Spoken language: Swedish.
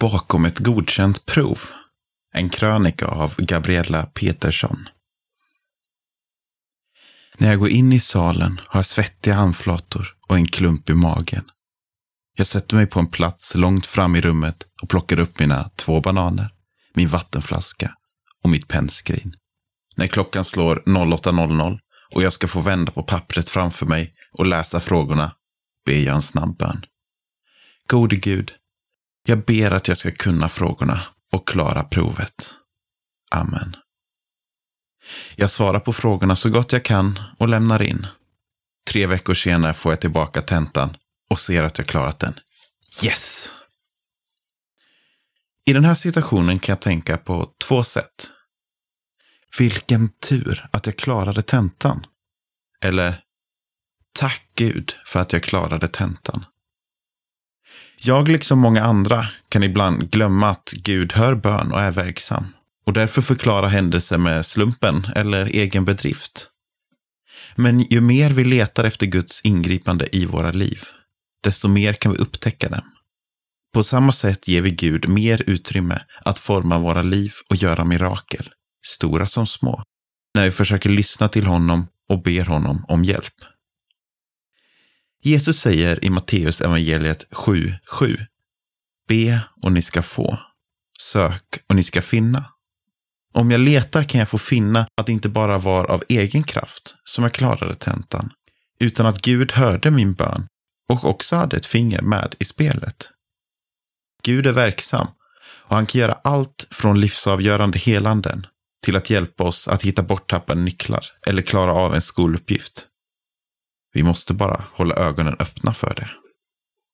Bakom ett godkänt prov. En krönika av Gabriella Petersson. När jag går in i salen har jag svettiga handflator och en klump i magen. Jag sätter mig på en plats långt fram i rummet och plockar upp mina två bananer, min vattenflaska och mitt pennskrin. När klockan slår 08.00 och jag ska få vända på pappret framför mig och läsa frågorna ber jag en snabb bön. Gode Gud, jag ber att jag ska kunna frågorna och klara provet. Amen. Jag svarar på frågorna så gott jag kan och lämnar in. Tre veckor senare får jag tillbaka tentan och ser att jag klarat den. Yes! I den här situationen kan jag tänka på två sätt. Vilken tur att jag klarade tentan. Eller, tack Gud för att jag klarade tentan. Jag, liksom många andra, kan ibland glömma att Gud hör bön och är verksam. Och därför förklara händelser med slumpen eller egen bedrift. Men ju mer vi letar efter Guds ingripande i våra liv, desto mer kan vi upptäcka dem. På samma sätt ger vi Gud mer utrymme att forma våra liv och göra mirakel, stora som små, när vi försöker lyssna till honom och ber honom om hjälp. Jesus säger i Matteus evangeliet 7.7 Be och ni ska få. Sök och ni ska finna. Om jag letar kan jag få finna att det inte bara var av egen kraft som jag klarade tentan, utan att Gud hörde min bön och också hade ett finger med i spelet. Gud är verksam och han kan göra allt från livsavgörande helanden till att hjälpa oss att hitta borttappade nycklar eller klara av en skoluppgift. Vi måste bara hålla ögonen öppna för det.